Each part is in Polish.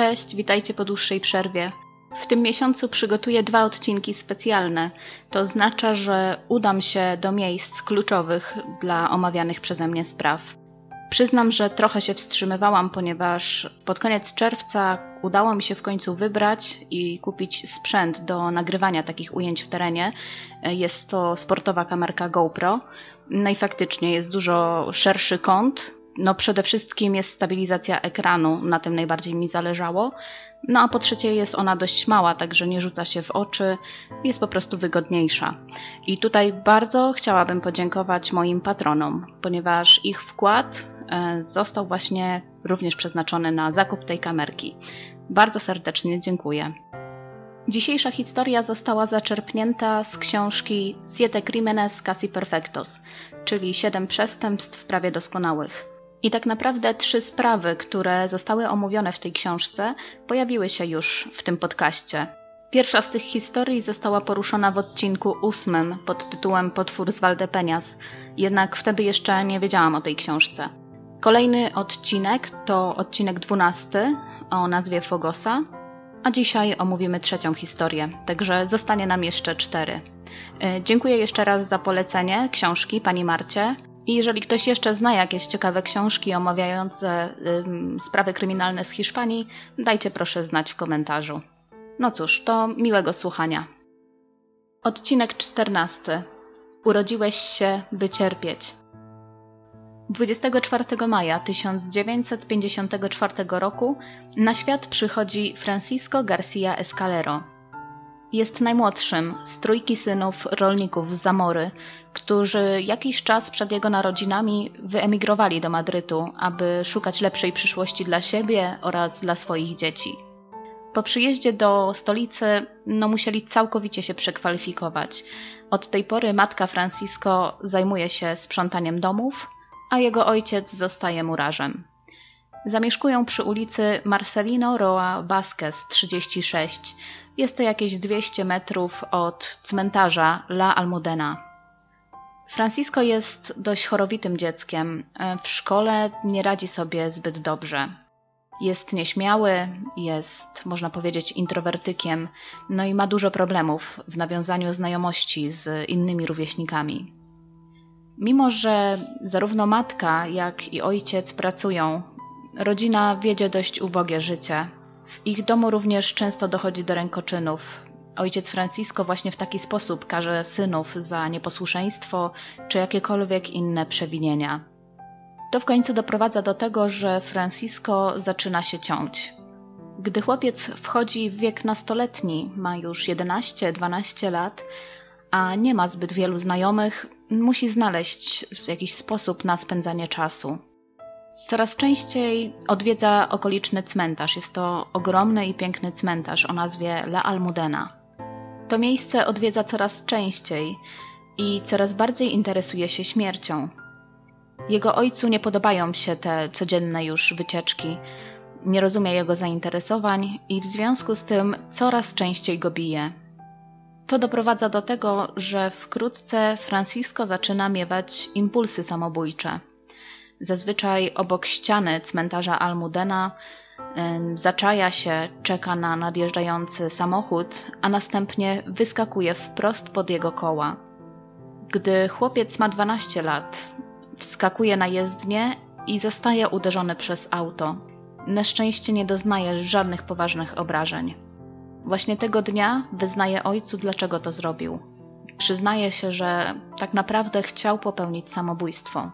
Cześć, witajcie po dłuższej przerwie. W tym miesiącu przygotuję dwa odcinki specjalne. To oznacza, że udam się do miejsc kluczowych dla omawianych przeze mnie spraw. Przyznam, że trochę się wstrzymywałam, ponieważ pod koniec czerwca udało mi się w końcu wybrać i kupić sprzęt do nagrywania takich ujęć w terenie. Jest to sportowa kamerka GoPro. No i faktycznie jest dużo szerszy kąt. No przede wszystkim jest stabilizacja ekranu, na tym najbardziej mi zależało. No a po trzecie jest ona dość mała, także nie rzuca się w oczy, jest po prostu wygodniejsza. I tutaj bardzo chciałabym podziękować moim patronom, ponieważ ich wkład e, został właśnie również przeznaczony na zakup tej kamerki. Bardzo serdecznie dziękuję. Dzisiejsza historia została zaczerpnięta z książki Siete Crímenes Casi Perfectos, czyli Siedem przestępstw prawie doskonałych. I tak naprawdę trzy sprawy, które zostały omówione w tej książce, pojawiły się już w tym podcaście. Pierwsza z tych historii została poruszona w odcinku ósmym pod tytułem Potwór z Valdepeñas, jednak wtedy jeszcze nie wiedziałam o tej książce. Kolejny odcinek to odcinek dwunasty o nazwie Fogosa, a dzisiaj omówimy trzecią historię, także zostanie nam jeszcze cztery. E, dziękuję jeszcze raz za polecenie książki pani Marcie. I jeżeli ktoś jeszcze zna jakieś ciekawe książki omawiające y, sprawy kryminalne z Hiszpanii, dajcie proszę znać w komentarzu. No cóż, to miłego słuchania. Odcinek 14. Urodziłeś się, by cierpieć. 24 maja 1954 roku na świat przychodzi Francisco Garcia Escalero, jest najmłodszym z trójki synów rolników z Zamory, którzy jakiś czas przed jego narodzinami wyemigrowali do Madrytu, aby szukać lepszej przyszłości dla siebie oraz dla swoich dzieci. Po przyjeździe do stolicy no, musieli całkowicie się przekwalifikować. Od tej pory matka Francisco zajmuje się sprzątaniem domów, a jego ojciec zostaje murarzem. Zamieszkują przy ulicy Marcelino Roa Vázquez 36. Jest to jakieś 200 metrów od cmentarza La Almudena. Francisco jest dość chorowitym dzieckiem. W szkole nie radzi sobie zbyt dobrze. Jest nieśmiały, jest, można powiedzieć, introwertykiem, no i ma dużo problemów w nawiązaniu znajomości z innymi rówieśnikami. Mimo, że zarówno matka, jak i ojciec pracują, Rodzina wiedzie dość ubogie życie. W ich domu również często dochodzi do rękoczynów. Ojciec Francisco właśnie w taki sposób karze synów za nieposłuszeństwo czy jakiekolwiek inne przewinienia. To w końcu doprowadza do tego, że Francisco zaczyna się ciąć. Gdy chłopiec wchodzi w wiek nastoletni, ma już 11-12 lat, a nie ma zbyt wielu znajomych, musi znaleźć jakiś sposób na spędzanie czasu. Coraz częściej odwiedza okoliczny cmentarz. Jest to ogromny i piękny cmentarz o nazwie La Almudena. To miejsce odwiedza coraz częściej i coraz bardziej interesuje się śmiercią. Jego ojcu nie podobają się te codzienne już wycieczki, nie rozumie jego zainteresowań i w związku z tym coraz częściej go bije. To doprowadza do tego, że wkrótce Francisco zaczyna miewać impulsy samobójcze. Zazwyczaj obok ściany cmentarza Almudena zaczaja się, czeka na nadjeżdżający samochód, a następnie wyskakuje wprost pod jego koła. Gdy chłopiec ma 12 lat, wskakuje na jezdnię i zostaje uderzony przez auto. Na szczęście nie doznaje żadnych poważnych obrażeń. Właśnie tego dnia wyznaje ojcu, dlaczego to zrobił. Przyznaje się, że tak naprawdę chciał popełnić samobójstwo.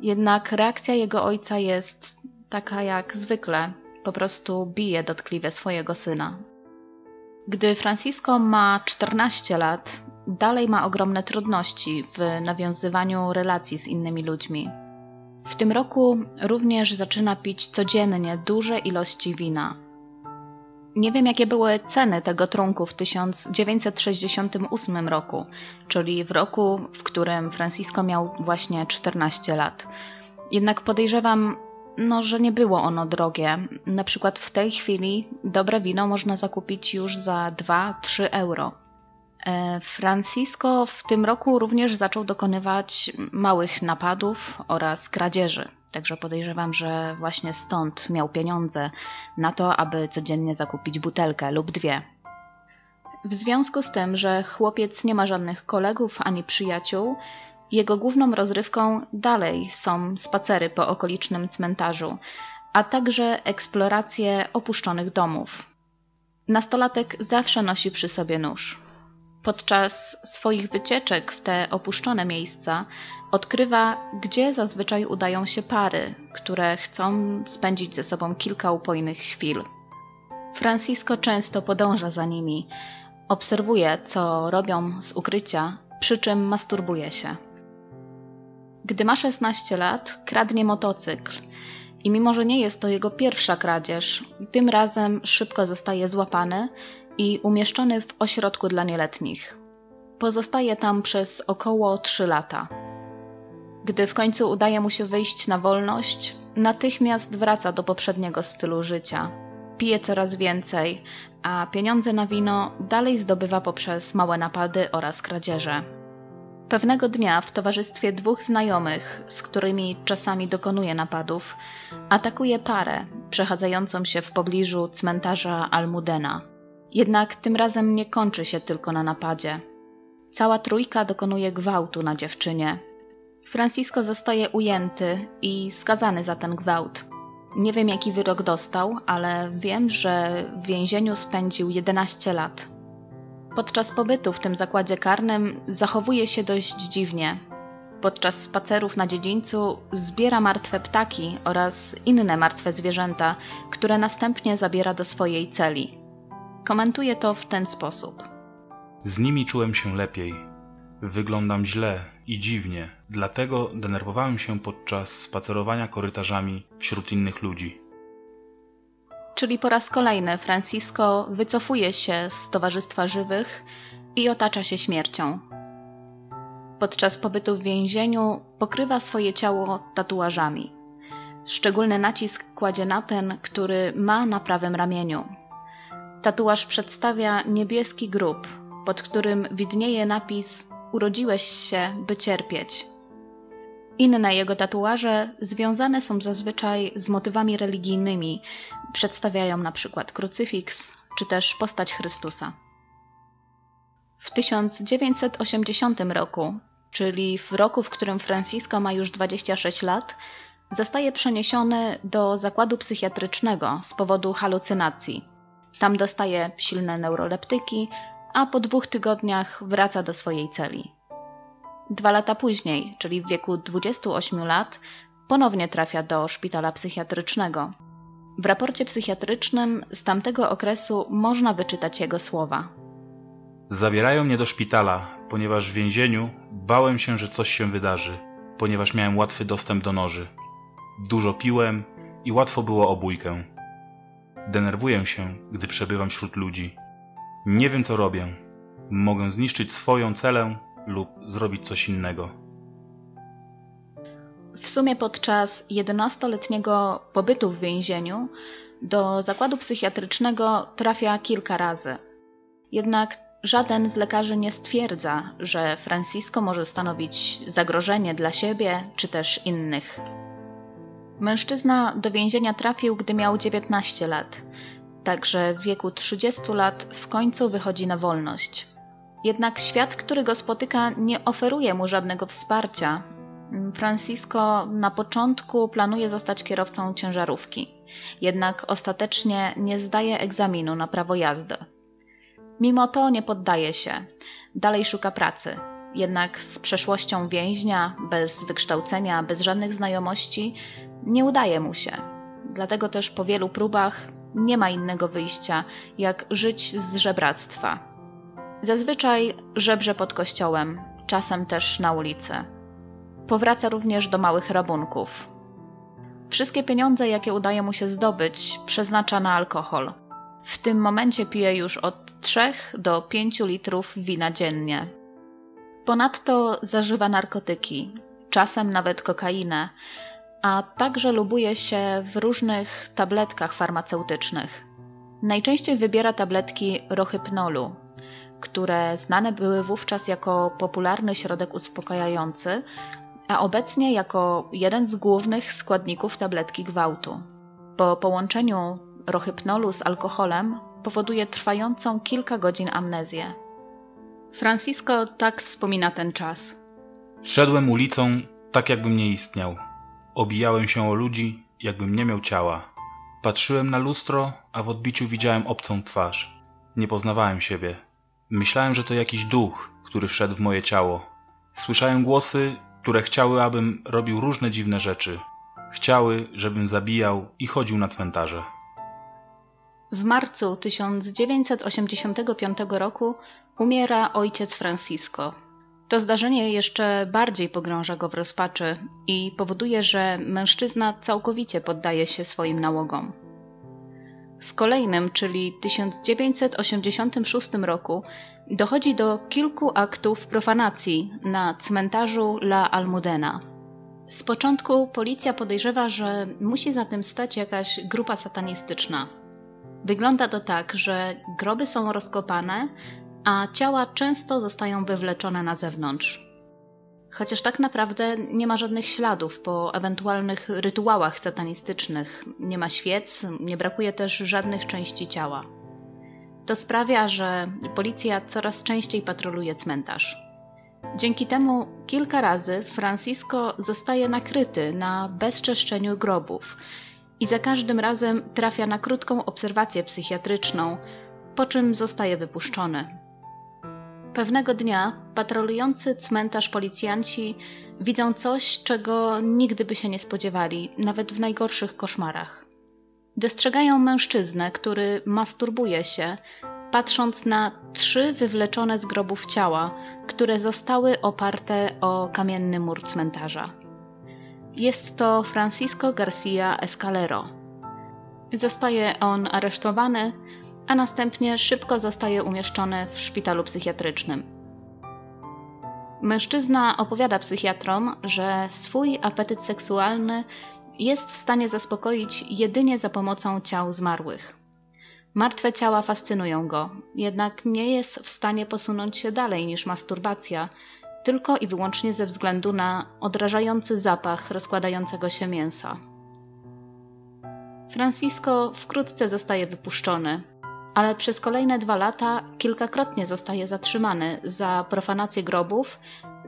Jednak reakcja jego ojca jest taka jak zwykle, po prostu bije dotkliwie swojego syna. Gdy Francisco ma 14 lat, dalej ma ogromne trudności w nawiązywaniu relacji z innymi ludźmi. W tym roku również zaczyna pić codziennie duże ilości wina. Nie wiem, jakie były ceny tego trunku w 1968 roku, czyli w roku, w którym Francisco miał właśnie 14 lat. Jednak podejrzewam, no, że nie było ono drogie. Na przykład w tej chwili dobre wino można zakupić już za 2-3 euro. E, Francisco w tym roku również zaczął dokonywać małych napadów oraz kradzieży. Także podejrzewam, że właśnie stąd miał pieniądze na to, aby codziennie zakupić butelkę lub dwie. W związku z tym, że chłopiec nie ma żadnych kolegów ani przyjaciół, jego główną rozrywką dalej są spacery po okolicznym cmentarzu, a także eksploracje opuszczonych domów. Nastolatek zawsze nosi przy sobie nóż. Podczas swoich wycieczek w te opuszczone miejsca odkrywa, gdzie zazwyczaj udają się pary, które chcą spędzić ze sobą kilka upojnych chwil. Francisco często podąża za nimi, obserwuje, co robią z ukrycia, przy czym masturbuje się. Gdy ma 16 lat, kradnie motocykl i mimo, że nie jest to jego pierwsza kradzież, tym razem szybko zostaje złapany i umieszczony w ośrodku dla nieletnich. Pozostaje tam przez około 3 lata. Gdy w końcu udaje mu się wyjść na wolność, natychmiast wraca do poprzedniego stylu życia. Pije coraz więcej, a pieniądze na wino dalej zdobywa poprzez małe napady oraz kradzieże. Pewnego dnia w towarzystwie dwóch znajomych, z którymi czasami dokonuje napadów, atakuje parę przechadzającą się w pobliżu cmentarza Almudena. Jednak tym razem nie kończy się tylko na napadzie. Cała trójka dokonuje gwałtu na dziewczynie. Francisco zostaje ujęty i skazany za ten gwałt. Nie wiem, jaki wyrok dostał, ale wiem, że w więzieniu spędził 11 lat. Podczas pobytu w tym zakładzie karnym zachowuje się dość dziwnie. Podczas spacerów na dziedzińcu zbiera martwe ptaki oraz inne martwe zwierzęta, które następnie zabiera do swojej celi. Komentuje to w ten sposób. Z nimi czułem się lepiej. Wyglądam źle i dziwnie, dlatego denerwowałem się podczas spacerowania korytarzami wśród innych ludzi. Czyli po raz kolejny Francisco wycofuje się z Towarzystwa Żywych i otacza się śmiercią. Podczas pobytu w więzieniu pokrywa swoje ciało tatuażami. Szczególny nacisk kładzie na ten, który ma na prawym ramieniu. Tatuaż przedstawia niebieski grób, pod którym widnieje napis Urodziłeś się, by cierpieć. Inne jego tatuaże związane są zazwyczaj z motywami religijnymi, przedstawiają na przykład krucyfiks czy też postać Chrystusa. W 1980 roku, czyli w roku, w którym Francisco ma już 26 lat, zostaje przeniesiony do zakładu psychiatrycznego z powodu halucynacji. Tam dostaje silne neuroleptyki, a po dwóch tygodniach wraca do swojej celi. Dwa lata później, czyli w wieku 28 lat, ponownie trafia do szpitala psychiatrycznego. W raporcie psychiatrycznym z tamtego okresu można wyczytać jego słowa. Zabierają mnie do szpitala, ponieważ w więzieniu bałem się, że coś się wydarzy, ponieważ miałem łatwy dostęp do noży. Dużo piłem i łatwo było o bójkę. Denerwuję się, gdy przebywam wśród ludzi. Nie wiem, co robię. Mogę zniszczyć swoją celę lub zrobić coś innego. W sumie podczas 11-letniego pobytu w więzieniu do zakładu psychiatrycznego trafia kilka razy. Jednak żaden z lekarzy nie stwierdza, że Francisco może stanowić zagrożenie dla siebie czy też innych. Mężczyzna do więzienia trafił, gdy miał 19 lat, także w wieku 30 lat w końcu wychodzi na wolność. Jednak świat, który go spotyka, nie oferuje mu żadnego wsparcia. Francisco na początku planuje zostać kierowcą ciężarówki, jednak ostatecznie nie zdaje egzaminu na prawo jazdy. Mimo to nie poddaje się, dalej szuka pracy. Jednak z przeszłością więźnia, bez wykształcenia, bez żadnych znajomości, nie udaje mu się. Dlatego też po wielu próbach nie ma innego wyjścia, jak żyć z żebractwa. Zazwyczaj żebrze pod kościołem, czasem też na ulicy. Powraca również do małych rabunków. Wszystkie pieniądze, jakie udaje mu się zdobyć, przeznacza na alkohol. W tym momencie pije już od 3 do 5 litrów wina dziennie. Ponadto zażywa narkotyki, czasem nawet kokainę, a także lubuje się w różnych tabletkach farmaceutycznych. Najczęściej wybiera tabletki rohypnolu, które znane były wówczas jako popularny środek uspokajający, a obecnie jako jeden z głównych składników tabletki gwałtu. Po połączeniu rohypnolu z alkoholem powoduje trwającą kilka godzin amnezję. Francisco tak wspomina ten czas. Szedłem ulicą tak, jakbym nie istniał. Obijałem się o ludzi, jakbym nie miał ciała. Patrzyłem na lustro, a w odbiciu widziałem obcą twarz. Nie poznawałem siebie. Myślałem, że to jakiś duch, który wszedł w moje ciało. Słyszałem głosy, które chciały, abym robił różne dziwne rzeczy. Chciały, żebym zabijał i chodził na cmentarze. W marcu 1985 roku umiera ojciec Francisco. To zdarzenie jeszcze bardziej pogrąża go w rozpaczy i powoduje, że mężczyzna całkowicie poddaje się swoim nałogom. W kolejnym, czyli 1986 roku, dochodzi do kilku aktów profanacji na cmentarzu La Almudena. Z początku policja podejrzewa, że musi za tym stać jakaś grupa satanistyczna. Wygląda to tak, że groby są rozkopane, a ciała często zostają wywleczone na zewnątrz. Chociaż tak naprawdę nie ma żadnych śladów po ewentualnych rytuałach satanistycznych, nie ma świec, nie brakuje też żadnych części ciała. To sprawia, że policja coraz częściej patroluje cmentarz. Dzięki temu kilka razy Francisco zostaje nakryty na bezczeszczeniu grobów i za każdym razem trafia na krótką obserwację psychiatryczną, po czym zostaje wypuszczony. Pewnego dnia patrolujący cmentarz policjanci widzą coś, czego nigdy by się nie spodziewali, nawet w najgorszych koszmarach. Dostrzegają mężczyznę, który masturbuje się, patrząc na trzy wywleczone z grobów ciała, które zostały oparte o kamienny mur cmentarza. Jest to Francisco Garcia Escalero. Zostaje on aresztowany a następnie szybko zostaje umieszczony w szpitalu psychiatrycznym. Mężczyzna opowiada psychiatrom, że swój apetyt seksualny jest w stanie zaspokoić jedynie za pomocą ciał zmarłych. Martwe ciała fascynują go, jednak nie jest w stanie posunąć się dalej niż masturbacja, tylko i wyłącznie ze względu na odrażający zapach rozkładającego się mięsa. Francisco wkrótce zostaje wypuszczony, ale przez kolejne dwa lata kilkakrotnie zostaje zatrzymany za profanację grobów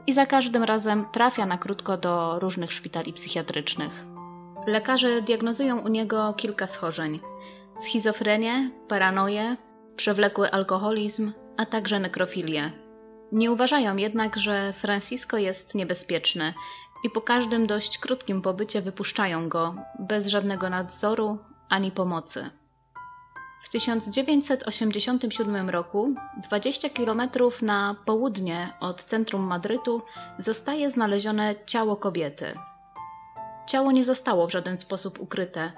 i za każdym razem trafia na krótko do różnych szpitali psychiatrycznych. Lekarze diagnozują u niego kilka schorzeń: schizofrenię, paranoję, przewlekły alkoholizm, a także nekrofilię. Nie uważają jednak, że Francisco jest niebezpieczny i po każdym dość krótkim pobycie wypuszczają go bez żadnego nadzoru ani pomocy. W 1987 roku, 20 km na południe od centrum Madrytu, zostaje znalezione ciało kobiety. Ciało nie zostało w żaden sposób ukryte,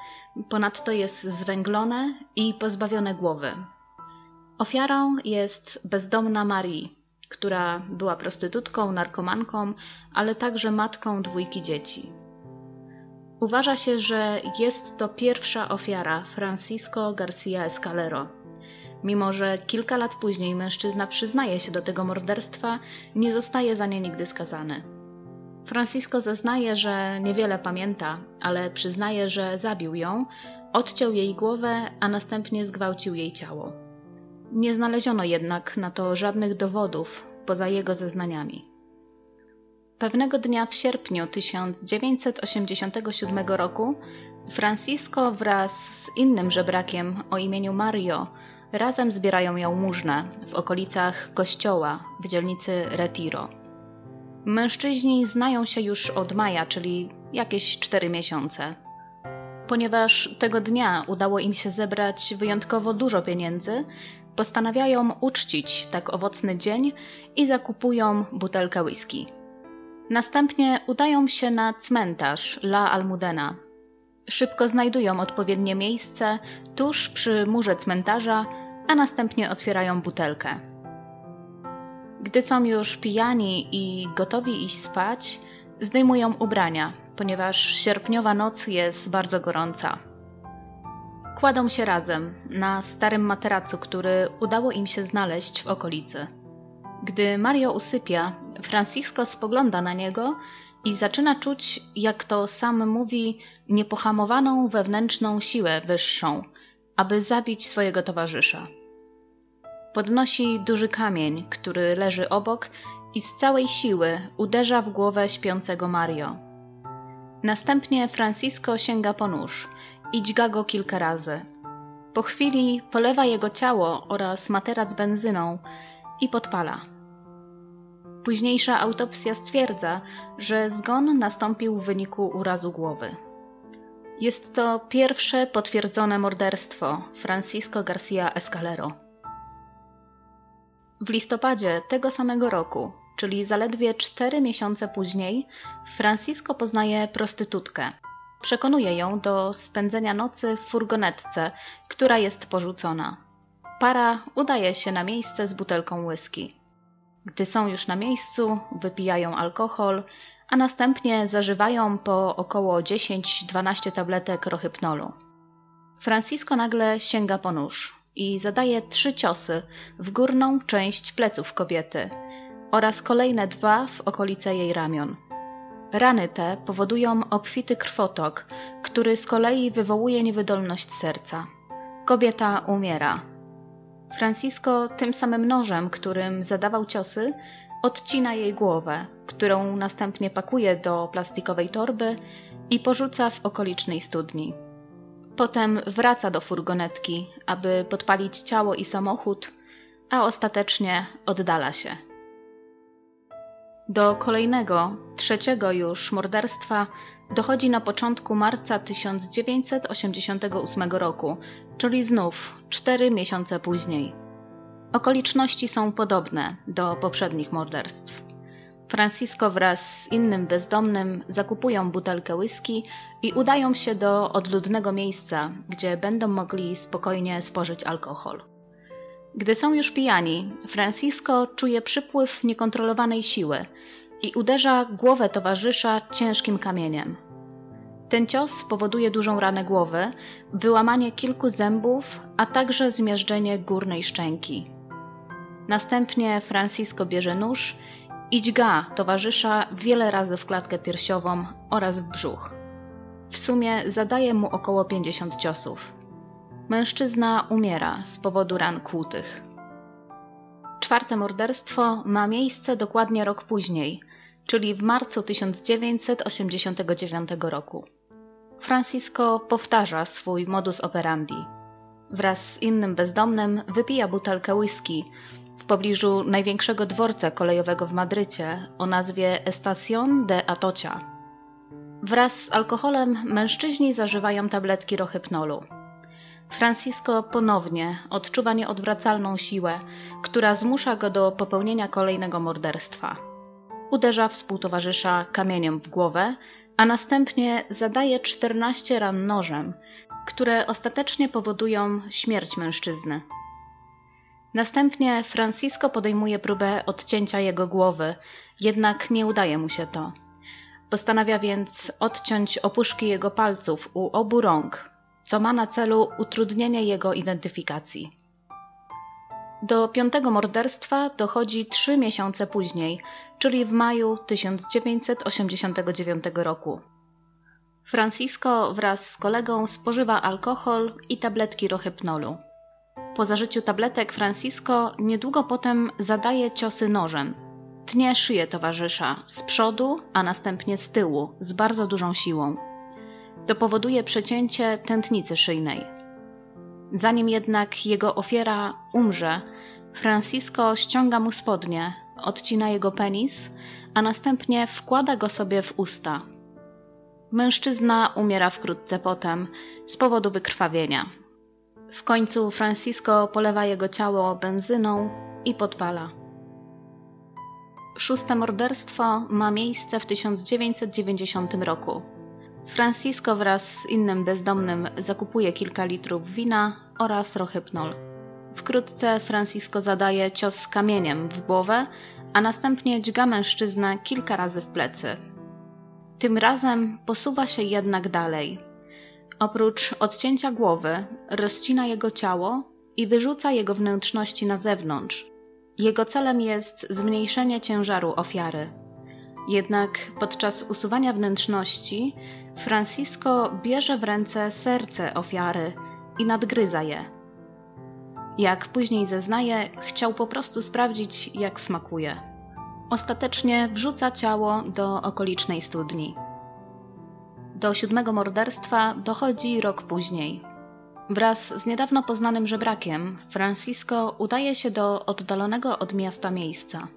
ponadto jest zwęglone i pozbawione głowy. Ofiarą jest bezdomna Marie, która była prostytutką, narkomanką, ale także matką dwójki dzieci. Uważa się, że jest to pierwsza ofiara Francisco Garcia Escalero. Mimo, że kilka lat później mężczyzna przyznaje się do tego morderstwa, nie zostaje za nie nigdy skazany. Francisco zeznaje, że niewiele pamięta, ale przyznaje, że zabił ją, odciął jej głowę, a następnie zgwałcił jej ciało. Nie znaleziono jednak na to żadnych dowodów poza jego zeznaniami. Pewnego dnia w sierpniu 1987 roku Francisco wraz z innym żebrakiem o imieniu Mario razem zbierają jałmużnę w okolicach kościoła w dzielnicy Retiro. Mężczyźni znają się już od maja, czyli jakieś cztery miesiące. Ponieważ tego dnia udało im się zebrać wyjątkowo dużo pieniędzy, postanawiają uczcić tak owocny dzień i zakupują butelkę whisky. Następnie udają się na cmentarz La Almudena. Szybko znajdują odpowiednie miejsce tuż przy murze cmentarza, a następnie otwierają butelkę. Gdy są już pijani i gotowi iść spać, zdejmują ubrania, ponieważ sierpniowa noc jest bardzo gorąca. Kładą się razem na starym materacu, który udało im się znaleźć w okolicy. Gdy Mario usypia, Francisco spogląda na niego i zaczyna czuć, jak to sam mówi, niepohamowaną wewnętrzną siłę wyższą, aby zabić swojego towarzysza. Podnosi duży kamień, który leży obok i z całej siły uderza w głowę śpiącego Mario. Następnie Francisco sięga po nóż i dźga go kilka razy. Po chwili polewa jego ciało oraz materac benzyną i podpala. Późniejsza autopsja stwierdza, że zgon nastąpił w wyniku urazu głowy. Jest to pierwsze potwierdzone morderstwo Francisco Garcia Escalero. W listopadzie tego samego roku, czyli zaledwie cztery miesiące później, Francisco poznaje prostytutkę. Przekonuje ją do spędzenia nocy w furgonetce, która jest porzucona. Para udaje się na miejsce z butelką whisky. Gdy są już na miejscu, wypijają alkohol, a następnie zażywają po około 10-12 tabletek rohypnolu. Francisco nagle sięga po nóż i zadaje trzy ciosy w górną część pleców kobiety oraz kolejne dwa w okolice jej ramion. Rany te powodują obfity krwotok, który z kolei wywołuje niewydolność serca. Kobieta umiera. Francisco tym samym nożem, którym zadawał ciosy, odcina jej głowę, którą następnie pakuje do plastikowej torby i porzuca w okolicznej studni. Potem wraca do furgonetki, aby podpalić ciało i samochód, a ostatecznie oddala się. Do kolejnego, trzeciego już morderstwa dochodzi na początku marca 1988 roku, czyli znów cztery miesiące później. Okoliczności są podobne do poprzednich morderstw. Francisco wraz z innym bezdomnym zakupują butelkę whisky i udają się do odludnego miejsca, gdzie będą mogli spokojnie spożyć alkohol. Gdy są już pijani, Francisco czuje przypływ niekontrolowanej siły i uderza głowę towarzysza ciężkim kamieniem. Ten cios powoduje dużą ranę głowy, wyłamanie kilku zębów, a także zmierzczenie górnej szczęki. Następnie Francisco bierze nóż i dźga towarzysza wiele razy w klatkę piersiową oraz w brzuch. W sumie zadaje mu około 50 ciosów. Mężczyzna umiera z powodu ran kłutych. Czwarte morderstwo ma miejsce dokładnie rok później, czyli w marcu 1989 roku. Francisco powtarza swój modus operandi. Wraz z innym bezdomnym wypija butelkę whisky w pobliżu największego dworca kolejowego w Madrycie o nazwie Estación de Atocha. Wraz z alkoholem mężczyźni zażywają tabletki rohypnolu. Francisco ponownie odczuwa nieodwracalną siłę, która zmusza go do popełnienia kolejnego morderstwa. Uderza współtowarzysza kamieniem w głowę, a następnie zadaje 14 ran nożem, które ostatecznie powodują śmierć mężczyzny. Następnie Francisco podejmuje próbę odcięcia jego głowy, jednak nie udaje mu się to. Postanawia więc odciąć opuszki jego palców u obu rąk, co ma na celu utrudnienie jego identyfikacji. Do piątego morderstwa dochodzi trzy miesiące później, czyli w maju 1989 roku. Francisco wraz z kolegą spożywa alkohol i tabletki rohypnolu. Po zażyciu tabletek Francisco niedługo potem zadaje ciosy nożem. Tnie szyję towarzysza z przodu, a następnie z tyłu z bardzo dużą siłą. To powoduje przecięcie tętnicy szyjnej. Zanim jednak jego ofiara umrze, Francisco ściąga mu spodnie, odcina jego penis, a następnie wkłada go sobie w usta. Mężczyzna umiera wkrótce potem z powodu wykrwawienia. W końcu Francisco polewa jego ciało benzyną i podpala. Szóste morderstwo ma miejsce w 1990 roku. Francisco wraz z innym bezdomnym zakupuje kilka litrów wina oraz rohypnol. Wkrótce Francisco zadaje cios kamieniem w głowę, a następnie dźga mężczyznę kilka razy w plecy. Tym razem posuwa się jednak dalej. Oprócz odcięcia głowy, rozcina jego ciało i wyrzuca jego wnętrzności na zewnątrz. Jego celem jest zmniejszenie ciężaru ofiary. Jednak podczas usuwania wnętrzności, Francisco bierze w ręce serce ofiary i nadgryza je. Jak później zeznaje, chciał po prostu sprawdzić, jak smakuje. Ostatecznie wrzuca ciało do okolicznej studni. Do siódmego morderstwa dochodzi rok później. Wraz z niedawno poznanym żebrakiem, Francisco udaje się do oddalonego od miasta miejsca.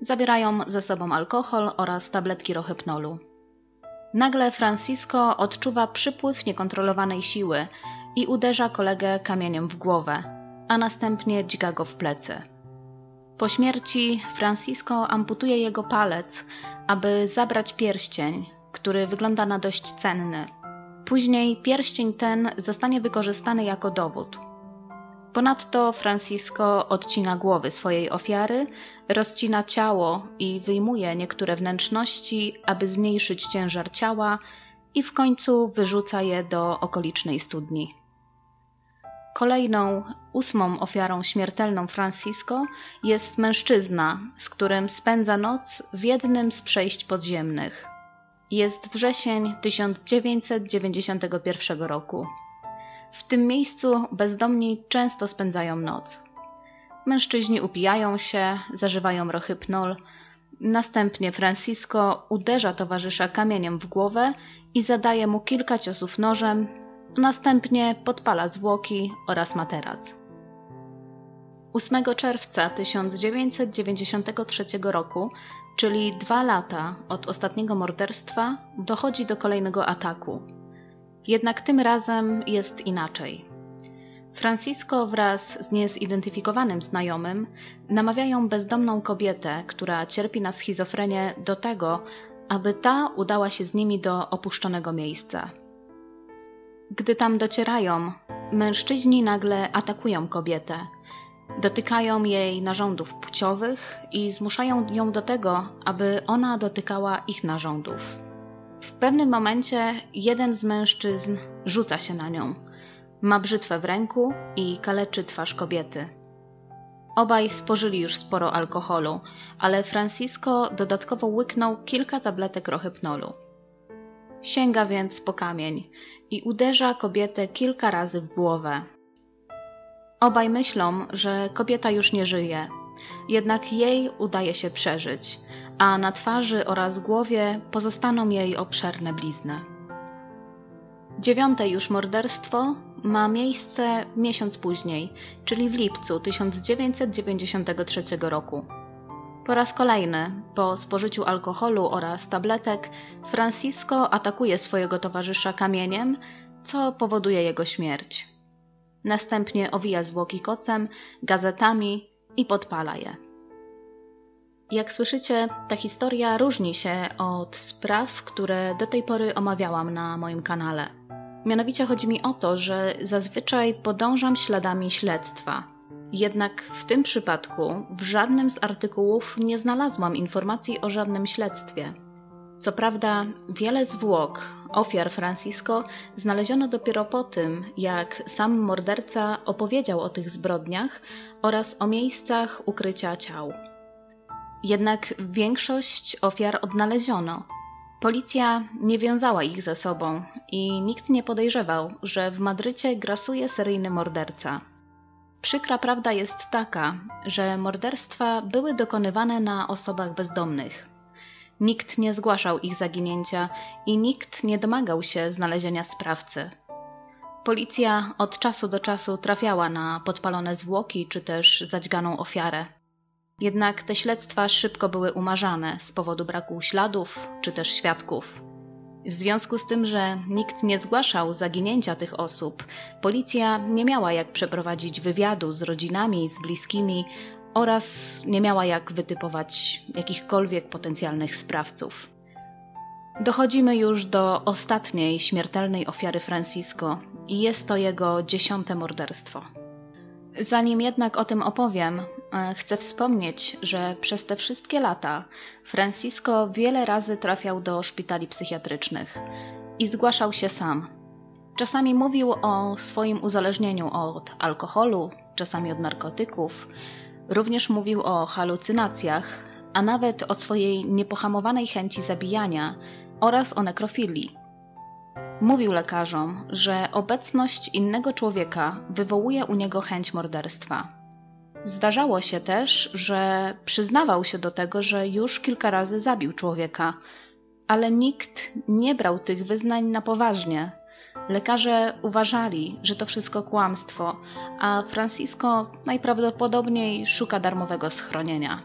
Zabierają ze sobą alkohol oraz tabletki rohypnolu. Nagle Francisco odczuwa przypływ niekontrolowanej siły i uderza kolegę kamieniem w głowę, a następnie dźga go w plecy. Po śmierci Francisco amputuje jego palec, aby zabrać pierścień, który wygląda na dość cenny. Później pierścień ten zostanie wykorzystany jako dowód. Ponadto Francisco odcina głowy swojej ofiary, rozcina ciało i wyjmuje niektóre wnętrzności, aby zmniejszyć ciężar ciała i w końcu wyrzuca je do okolicznej studni. Kolejną, ósmą ofiarą śmiertelną Francisco jest mężczyzna, z którym spędza noc w jednym z przejść podziemnych. Jest wrzesień 1991 roku. W tym miejscu bezdomni często spędzają noc. Mężczyźni upijają się, zażywają rohypnol. Następnie Francisco uderza towarzysza kamieniem w głowę i zadaje mu kilka ciosów nożem, następnie podpala zwłoki oraz materac. 8 czerwca 1993 roku, czyli dwa lata od ostatniego morderstwa, dochodzi do kolejnego ataku. Jednak tym razem jest inaczej. Francisco wraz z niezidentyfikowanym znajomym namawiają bezdomną kobietę, która cierpi na schizofrenię, do tego, aby ta udała się z nimi do opuszczonego miejsca. Gdy tam docierają, mężczyźni nagle atakują kobietę. Dotykają jej narządów płciowych i zmuszają ją do tego, aby ona dotykała ich narządów. W pewnym momencie jeden z mężczyzn rzuca się na nią. Ma brzytwę w ręku i kaleczy twarz kobiety. Obaj spożyli już sporo alkoholu, ale Francisco dodatkowo łyknął kilka tabletek rohypnolu. Sięga więc po kamień i uderza kobietę kilka razy w głowę. Obaj myślą, że kobieta już nie żyje, jednak jej udaje się przeżyć, a na twarzy oraz głowie pozostaną jej obszerne blizny. Dziewiąte już morderstwo ma miejsce miesiąc później, czyli w lipcu 1993 roku. Po raz kolejny, po spożyciu alkoholu oraz tabletek, Francisco atakuje swojego towarzysza kamieniem, co powoduje jego śmierć. Następnie owija zwłoki kocem, gazetami i podpala je. Jak słyszycie, ta historia różni się od spraw, które do tej pory omawiałam na moim kanale. Mianowicie chodzi mi o to, że zazwyczaj podążam śladami śledztwa jednak w tym przypadku w żadnym z artykułów nie znalazłam informacji o żadnym śledztwie. Co prawda, wiele zwłok ofiar Francisco znaleziono dopiero po tym, jak sam morderca opowiedział o tych zbrodniach oraz o miejscach ukrycia ciał. Jednak większość ofiar odnaleziono. Policja nie wiązała ich ze sobą i nikt nie podejrzewał, że w Madrycie grasuje seryjny morderca. Przykra prawda jest taka, że morderstwa były dokonywane na osobach bezdomnych. Nikt nie zgłaszał ich zaginięcia i nikt nie domagał się znalezienia sprawcy. Policja od czasu do czasu trafiała na podpalone zwłoki czy też zadźganą ofiarę. Jednak te śledztwa szybko były umarzane z powodu braku śladów czy też świadków. W związku z tym, że nikt nie zgłaszał zaginięcia tych osób, policja nie miała jak przeprowadzić wywiadu z rodzinami, z bliskimi oraz nie miała jak wytypować jakichkolwiek potencjalnych sprawców. Dochodzimy już do ostatniej śmiertelnej ofiary Francisco i jest to jego dziesiąte morderstwo. Zanim jednak o tym opowiem, chcę wspomnieć, że przez te wszystkie lata Francisco wiele razy trafiał do szpitali psychiatrycznych i zgłaszał się sam. Czasami mówił o swoim uzależnieniu od alkoholu, czasami od narkotyków. Również mówił o halucynacjach, a nawet o swojej niepohamowanej chęci zabijania oraz o nekrofilii. Mówił lekarzom, że obecność innego człowieka wywołuje u niego chęć morderstwa. Zdarzało się też, że przyznawał się do tego, że już kilka razy zabił człowieka, ale nikt nie brał tych wyznań na poważnie. Lekarze uważali, że to wszystko kłamstwo, a Francisco najprawdopodobniej szuka darmowego schronienia.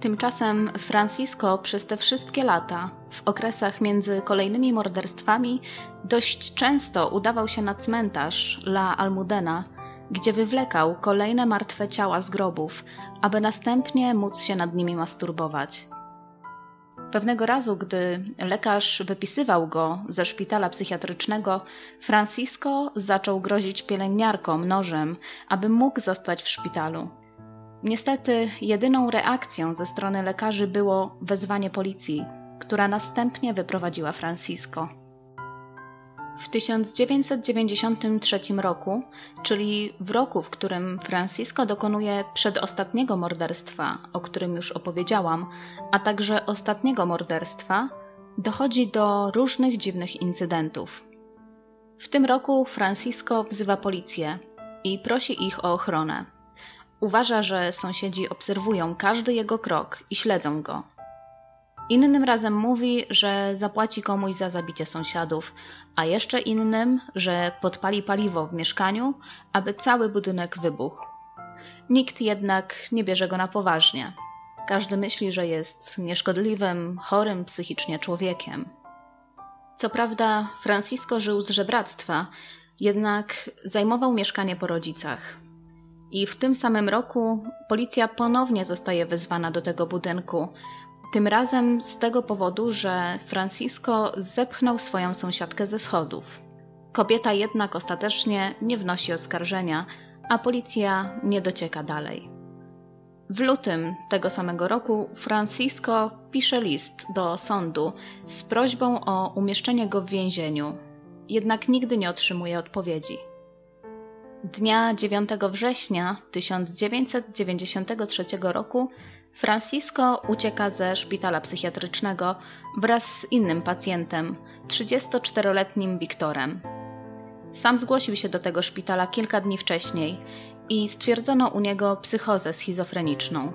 Tymczasem Francisco przez te wszystkie lata, w okresach między kolejnymi morderstwami, dość często udawał się na cmentarz La Almudena, gdzie wywlekał kolejne martwe ciała z grobów, aby następnie móc się nad nimi masturbować. Pewnego razu, gdy lekarz wypisywał go ze szpitala psychiatrycznego, Francisco zaczął grozić pielęgniarkom nożem, aby mógł zostać w szpitalu. Niestety, jedyną reakcją ze strony lekarzy było wezwanie policji, która następnie wyprowadziła Francisco. W 1993 roku, czyli w roku, w którym Francisco dokonuje przedostatniego morderstwa, o którym już opowiedziałam, a także ostatniego morderstwa, dochodzi do różnych dziwnych incydentów. W tym roku Francisco wzywa policję i prosi ich o ochronę. Uważa, że sąsiedzi obserwują każdy jego krok i śledzą go. Innym razem mówi, że zapłaci komuś za zabicie sąsiadów, a jeszcze innym, że podpali paliwo w mieszkaniu, aby cały budynek wybuchł. Nikt jednak nie bierze go na poważnie. Każdy myśli, że jest nieszkodliwym, chorym psychicznie człowiekiem. Co prawda, Francisco żył z żebractwa, jednak zajmował mieszkanie po rodzicach. I w tym samym roku policja ponownie zostaje wezwana do tego budynku, tym razem z tego powodu, że Francisco zepchnął swoją sąsiadkę ze schodów. Kobieta jednak ostatecznie nie wnosi oskarżenia, a policja nie docieka dalej. W lutym tego samego roku Francisco pisze list do sądu z prośbą o umieszczenie go w więzieniu, jednak nigdy nie otrzymuje odpowiedzi. Dnia 9 września 1993 roku Francisco ucieka ze szpitala psychiatrycznego wraz z innym pacjentem, 34-letnim Wiktorem. Sam zgłosił się do tego szpitala kilka dni wcześniej i stwierdzono u niego psychozę schizofreniczną.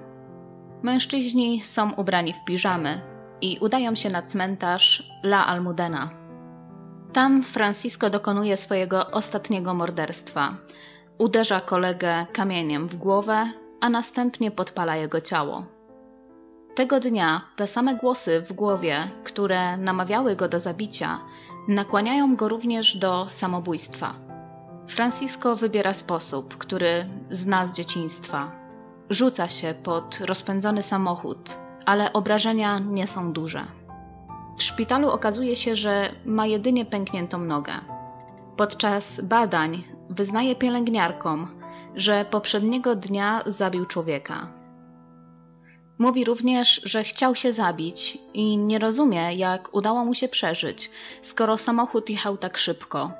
Mężczyźni są ubrani w piżamy i udają się na cmentarz La Almudena. Tam Francisco dokonuje swojego ostatniego morderstwa. Uderza kolegę kamieniem w głowę a następnie podpala jego ciało. Tego dnia te same głosy w głowie, które namawiały go do zabicia, nakłaniają go również do samobójstwa. Francisco wybiera sposób, który zna z dzieciństwa. Rzuca się pod rozpędzony samochód, ale obrażenia nie są duże. W szpitalu okazuje się, że ma jedynie pękniętą nogę. Podczas badań wyznaje pielęgniarkom, że poprzedniego dnia zabił człowieka. Mówi również, że chciał się zabić i nie rozumie, jak udało mu się przeżyć, skoro samochód jechał tak szybko.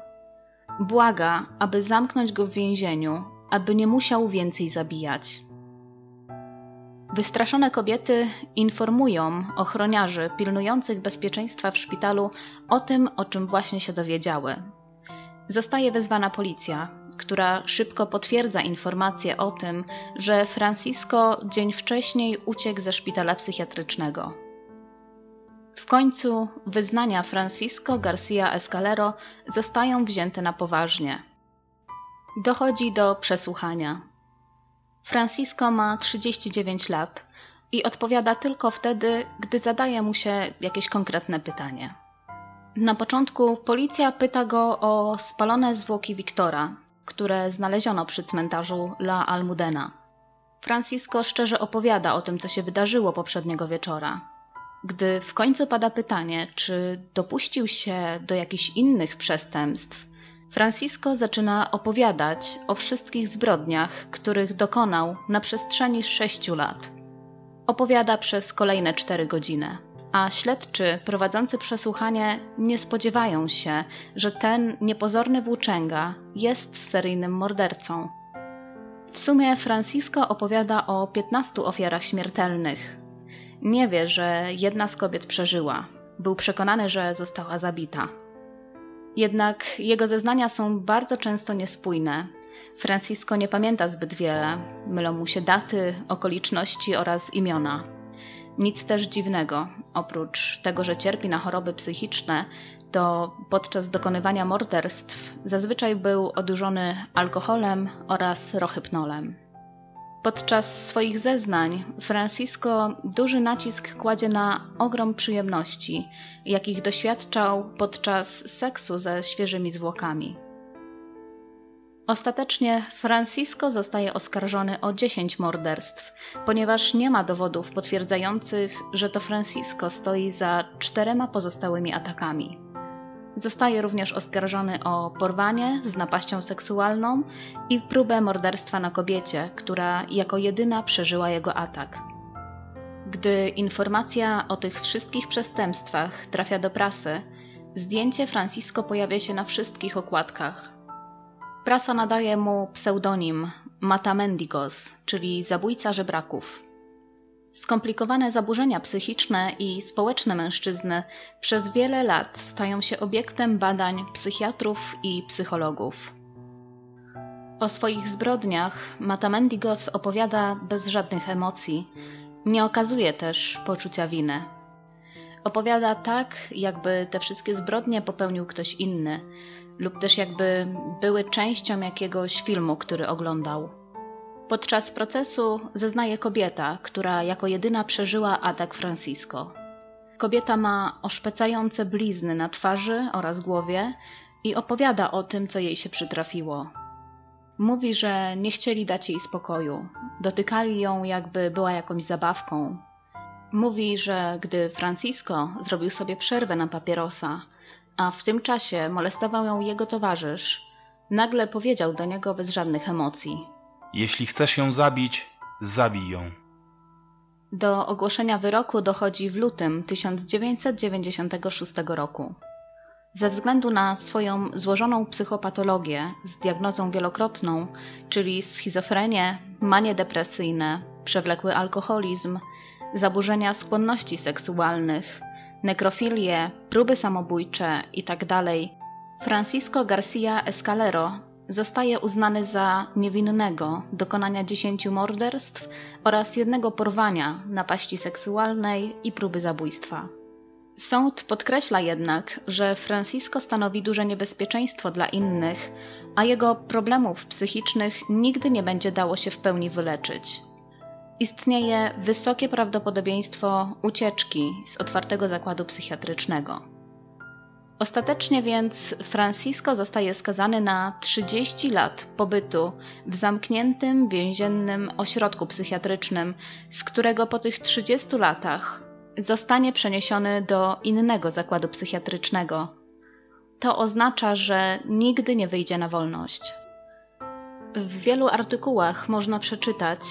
Błaga, aby zamknąć go w więzieniu, aby nie musiał więcej zabijać. Wystraszone kobiety informują ochroniarzy pilnujących bezpieczeństwa w szpitalu o tym, o czym właśnie się dowiedziały. Zostaje wezwana policja, która szybko potwierdza informację o tym, że Francisco dzień wcześniej uciekł ze szpitala psychiatrycznego. W końcu wyznania Francisco Garcia Escalero zostają wzięte na poważnie. Dochodzi do przesłuchania. Francisco ma 39 lat i odpowiada tylko wtedy, gdy zadaje mu się jakieś konkretne pytanie. Na początku policja pyta go o spalone zwłoki Wiktora, które znaleziono przy cmentarzu La Almudena. Francisco szczerze opowiada o tym, co się wydarzyło poprzedniego wieczora. Gdy w końcu pada pytanie, czy dopuścił się do jakichś innych przestępstw, Francisco zaczyna opowiadać o wszystkich zbrodniach, których dokonał na przestrzeni sześciu lat. Opowiada przez kolejne cztery godziny. A śledczy prowadzący przesłuchanie nie spodziewają się, że ten niepozorny włóczęga jest seryjnym mordercą. W sumie Francisco opowiada o 15 ofiarach śmiertelnych. Nie wie, że jedna z kobiet przeżyła. Był przekonany, że została zabita. Jednak jego zeznania są bardzo często niespójne. Francisco nie pamięta zbyt wiele, mylą mu się daty, okoliczności oraz imiona. Nic też dziwnego, oprócz tego, że cierpi na choroby psychiczne, to podczas dokonywania morderstw zazwyczaj był odurzony alkoholem oraz rohypnolem. Podczas swoich zeznań Francisco duży nacisk kładzie na ogrom przyjemności, jakich doświadczał podczas seksu ze świeżymi zwłokami. Ostatecznie Francisco zostaje oskarżony o 10 morderstw, ponieważ nie ma dowodów potwierdzających, że to Francisco stoi za czterema pozostałymi atakami. Zostaje również oskarżony o porwanie z napaścią seksualną i próbę morderstwa na kobiecie, która jako jedyna przeżyła jego atak. Gdy informacja o tych wszystkich przestępstwach trafia do prasy, zdjęcie Francisco pojawia się na wszystkich okładkach. Prasa nadaje mu pseudonim Mata Mendigos, czyli zabójca żebraków. Skomplikowane zaburzenia psychiczne i społeczne mężczyzny przez wiele lat stają się obiektem badań psychiatrów i psychologów. O swoich zbrodniach Matamendigos opowiada bez żadnych emocji, nie okazuje też poczucia winy. Opowiada tak, jakby te wszystkie zbrodnie popełnił ktoś inny, lub też jakby były częścią jakiegoś filmu, który oglądał. Podczas procesu zeznaje kobieta, która jako jedyna przeżyła atak Francisco. Kobieta ma oszpecające blizny na twarzy oraz głowie i opowiada o tym, co jej się przytrafiło. Mówi, że nie chcieli dać jej spokoju, dotykali ją, jakby była jakąś zabawką. Mówi, że gdy Francisco zrobił sobie przerwę na papierosa, a w tym czasie molestował ją jego towarzysz, nagle powiedział do niego bez żadnych emocji: jeśli chcesz ją zabić, zabij ją. Do ogłoszenia wyroku dochodzi w lutym 1996 roku. Ze względu na swoją złożoną psychopatologię z diagnozą wielokrotną, czyli schizofrenię, manie depresyjne, przewlekły alkoholizm, zaburzenia skłonności seksualnych, nekrofilię, próby samobójcze itd., tak Francisco Garcia Escalero Zostaje uznany za niewinnego dokonania dziesięciu morderstw oraz jednego porwania, napaści seksualnej i próby zabójstwa. Sąd podkreśla jednak, że Francisco stanowi duże niebezpieczeństwo dla innych, a jego problemów psychicznych nigdy nie będzie dało się w pełni wyleczyć. Istnieje wysokie prawdopodobieństwo ucieczki z otwartego zakładu psychiatrycznego. Ostatecznie więc Francisco zostaje skazany na 30 lat pobytu w zamkniętym więziennym ośrodku psychiatrycznym, z którego po tych 30 latach zostanie przeniesiony do innego zakładu psychiatrycznego. To oznacza, że nigdy nie wyjdzie na wolność. W wielu artykułach można przeczytać,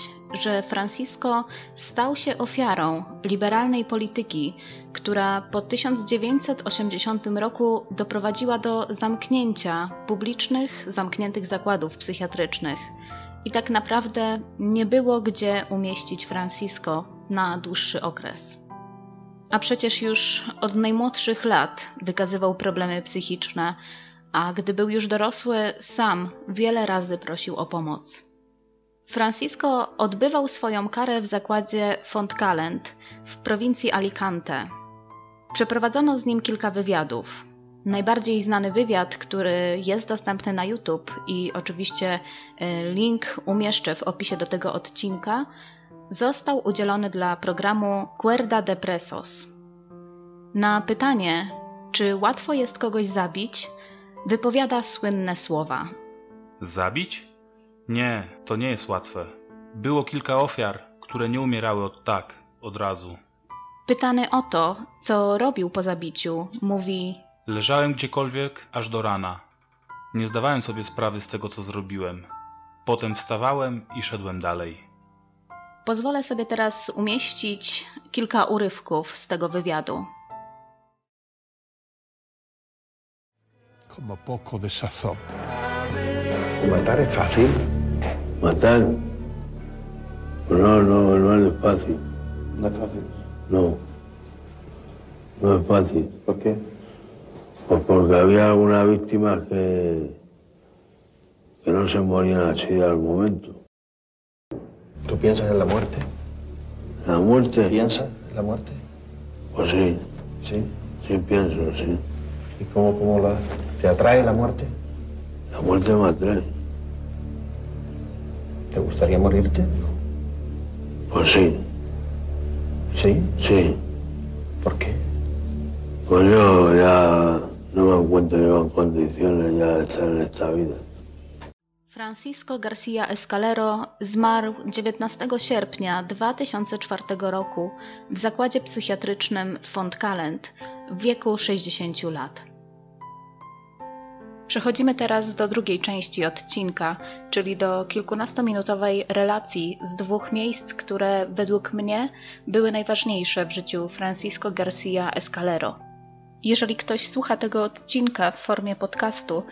że Francisco stał się ofiarą liberalnej polityki, która po 1980 roku doprowadziła do zamknięcia publicznych, zamkniętych zakładów psychiatrycznych. I tak naprawdę nie było gdzie umieścić Francisco na dłuższy okres. A przecież już od najmłodszych lat wykazywał problemy psychiczne, a gdy był już dorosły, sam wiele razy prosił o pomoc. Francisco odbywał swoją karę w zakładzie Fontcalent w prowincji Alicante. Przeprowadzono z nim kilka wywiadów. Najbardziej znany wywiad, który jest dostępny na YouTube i oczywiście e, link umieszczę w opisie do tego odcinka, został udzielony dla programu Cuerda de Presos. Na pytanie, czy łatwo jest kogoś zabić, wypowiada słynne słowa. Zabić? Nie, to nie jest łatwe. Było kilka ofiar, które nie umierały od tak, od razu. Pytany o to, co robił po zabiciu, mówi: Leżałem gdziekolwiek aż do rana. Nie zdawałem sobie sprawy z tego, co zrobiłem. Potem wstawałem i szedłem dalej. Pozwolę sobie teraz umieścić kilka urywków z tego wywiadu. Como poco de sazón. Matar es fácil. Matar. No, no, no es fácil. No es fácil. No. No es fácil. ¿Por qué? Pues porque había algunas víctimas que, que no se morían así al momento. ¿Tú piensas en la muerte? La muerte. ¿Piensas en la muerte? Pues sí, Sí. sí pienso, sí. ¿Y cómo, cómo la, te atrae la muerte? La muerte me atrae. ¿Te gustaría morirte? Pues sí, Sí. sí. ¿Por qué? Pues yo ya no me encuentro yo en condiciones ya de estar en esta vida. Francisco Garcia Escalero zmarł 19 sierpnia 2004 roku w zakładzie psychiatrycznym w Fontcalent w wieku 60 lat. Przechodzimy teraz do drugiej części odcinka, czyli do kilkunastominutowej relacji z dwóch miejsc, które według mnie były najważniejsze w życiu Francisco Garcia Escalero. Jeżeli ktoś słucha tego odcinka w formie podcastu,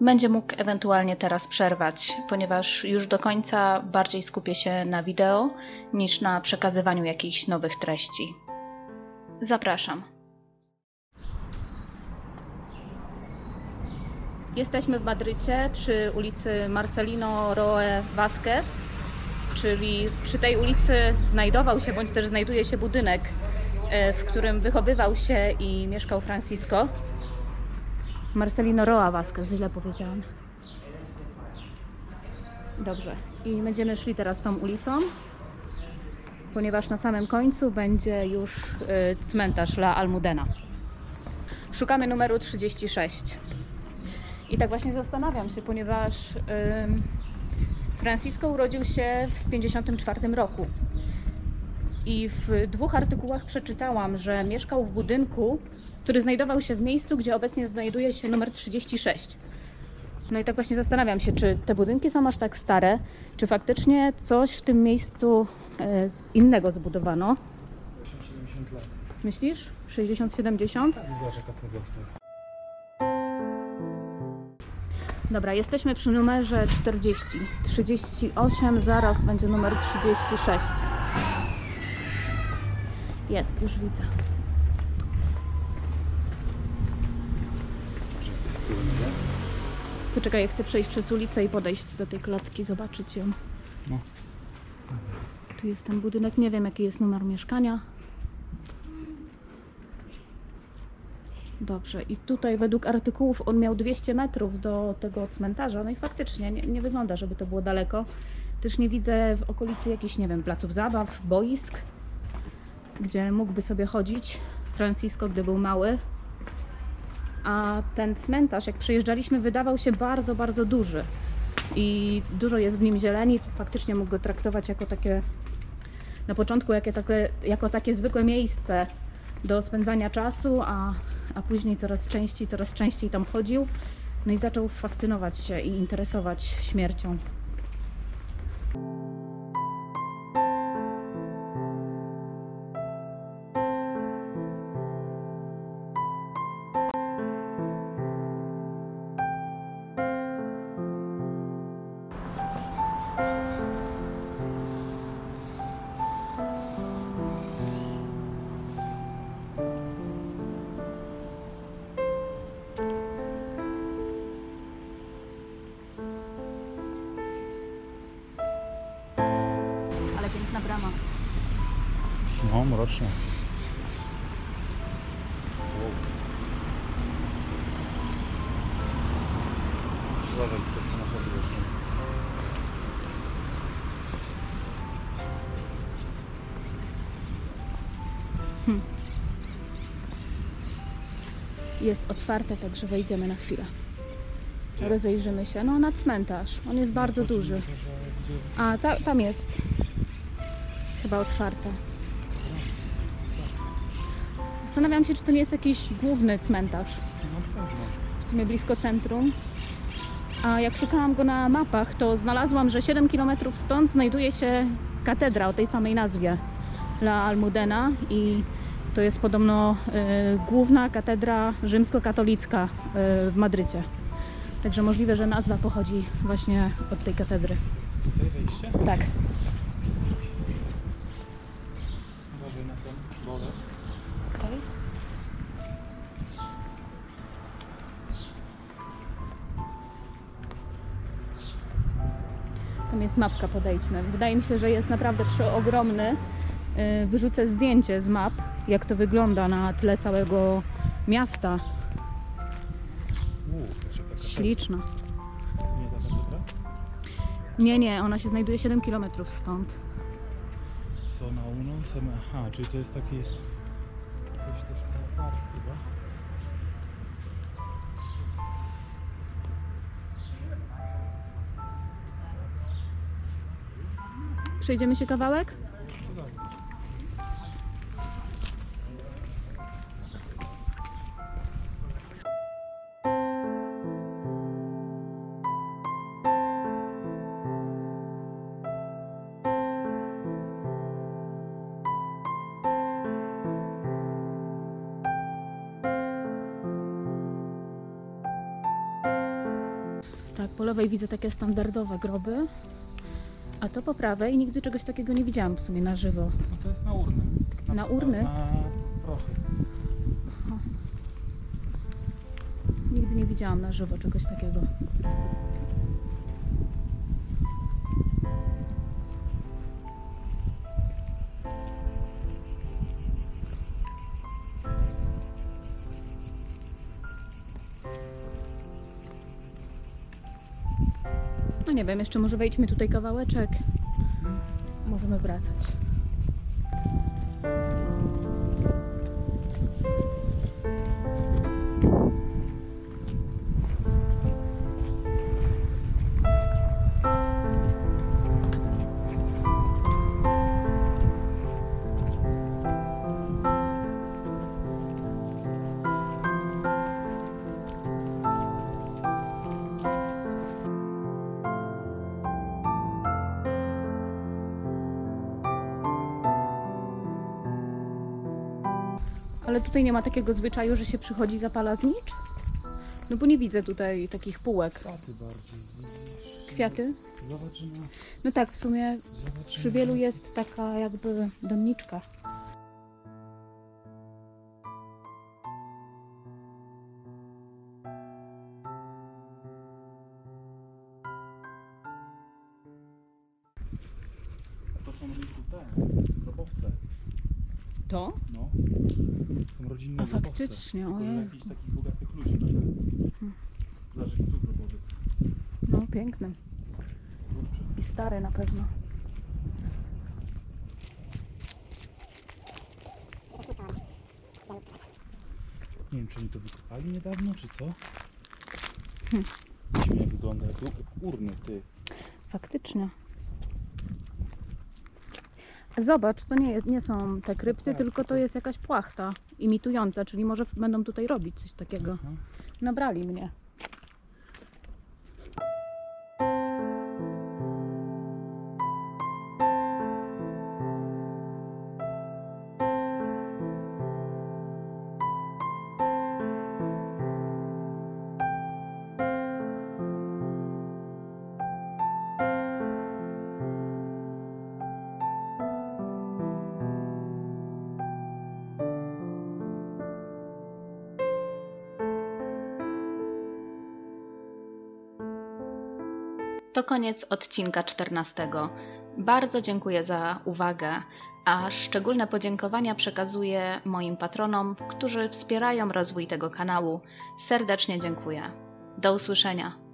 będzie mógł ewentualnie teraz przerwać, ponieważ już do końca bardziej skupię się na wideo niż na przekazywaniu jakichś nowych treści. Zapraszam. Jesteśmy w Madrycie przy ulicy Marcelino Roe Vázquez, czyli przy tej ulicy znajdował się bądź też znajduje się budynek, e, w którym wychowywał się i mieszkał Francisco. Marcelino Roa Vázquez, źle powiedziałam. Dobrze. I będziemy szli teraz tą ulicą, ponieważ na samym końcu będzie już y, cmentarz La Almudena. Szukamy numeru 36. I tak właśnie zastanawiam się, ponieważ Francisco urodził się w 54 roku. I w dwóch artykułach przeczytałam, że mieszkał w budynku, który znajdował się w miejscu, gdzie obecnie znajduje się numer 36. No i tak właśnie zastanawiam się, czy te budynki są aż tak stare, czy faktycznie coś w tym miejscu e, z innego zbudowano. 70 lat. Myślisz? 60-70? Zobacz jaka Dobra, jesteśmy przy numerze 40. 38, zaraz będzie numer 36. Jest, już widzę. Poczekaj, ja chcę przejść przez ulicę i podejść do tej klatki, zobaczyć ją. No. Tu jest ten budynek, nie wiem jaki jest numer mieszkania. Dobrze, i tutaj według artykułów on miał 200 metrów do tego cmentarza, no i faktycznie nie, nie wygląda, żeby to było daleko. Też nie widzę w okolicy jakichś, nie wiem, placów zabaw, boisk, gdzie mógłby sobie chodzić Francisco, gdy był mały. A ten cmentarz, jak przyjeżdżaliśmy, wydawał się bardzo, bardzo duży. I dużo jest w nim zieleni. Faktycznie mógł go traktować jako takie, na początku, jakie takie, jako takie zwykłe miejsce do spędzania czasu, a, a później coraz częściej, coraz częściej tam chodził. No i zaczął fascynować się i interesować śmiercią. No, mroczne. Uważaj, te samochody jeżdżą. Jest otwarte, także wejdziemy na chwilę. Rozejrzymy się. No, na cmentarz. On jest bardzo duży. A ta, tam jest chyba otwarte. Zastanawiam się, czy to nie jest jakiś główny cmentarz. W sumie blisko centrum. A jak szukałam go na mapach, to znalazłam, że 7 km stąd znajduje się katedra o tej samej nazwie La Almudena i to jest podobno e, główna katedra rzymskokatolicka e, w Madrycie. Także możliwe, że nazwa pochodzi właśnie od tej katedry. Tutaj wejście? Tak. Mapka, podejdźmy. Wydaje mi się, że jest naprawdę przeogromny. Yy, Wyrzucę zdjęcie z map, jak to wygląda na tle całego miasta. Śliczna. Nie? Nie, ona się znajduje 7 km stąd. Uno, seme... Aha, czyli to jest taki... Przejdziemy się kawałek? Tak, po lewej widzę takie standardowe groby, a to po prawej nigdy czegoś takiego nie widziałam w sumie na żywo. No to jest na urny. Na urny? Na prochy. Nigdy nie widziałam na żywo czegoś takiego. Nie wiem, jeszcze może wejdźmy tutaj kawałeczek. Możemy wracać. Tutaj nie ma takiego zwyczaju, że się przychodzi zapala znicz? No bo nie widzę tutaj takich półek. Kwiaty bardziej. Kwiaty? Zobacz, że na... No tak, w sumie Zobacz, że przy wielu jest taka jakby doniczka. Faktycznie, ojej. jakichś takich bogatych ludzi. Hmm. Zobacz, jaki tu grobowiec. No, piękny. I stary na pewno. Nie wiem, czy oni to wykopali niedawno, czy co? Hm. Dziwnie wygląda jak jak urny, ty. Faktycznie. Zobacz, to nie, nie są te krypty, tak, tylko to tylko- jest jakaś płachta imitująca, czyli może będą tutaj robić coś takiego. Aha. Nabrali mnie. Koniec odcinka 14. Bardzo dziękuję za uwagę, a szczególne podziękowania przekazuję moim patronom, którzy wspierają rozwój tego kanału. Serdecznie dziękuję. Do usłyszenia.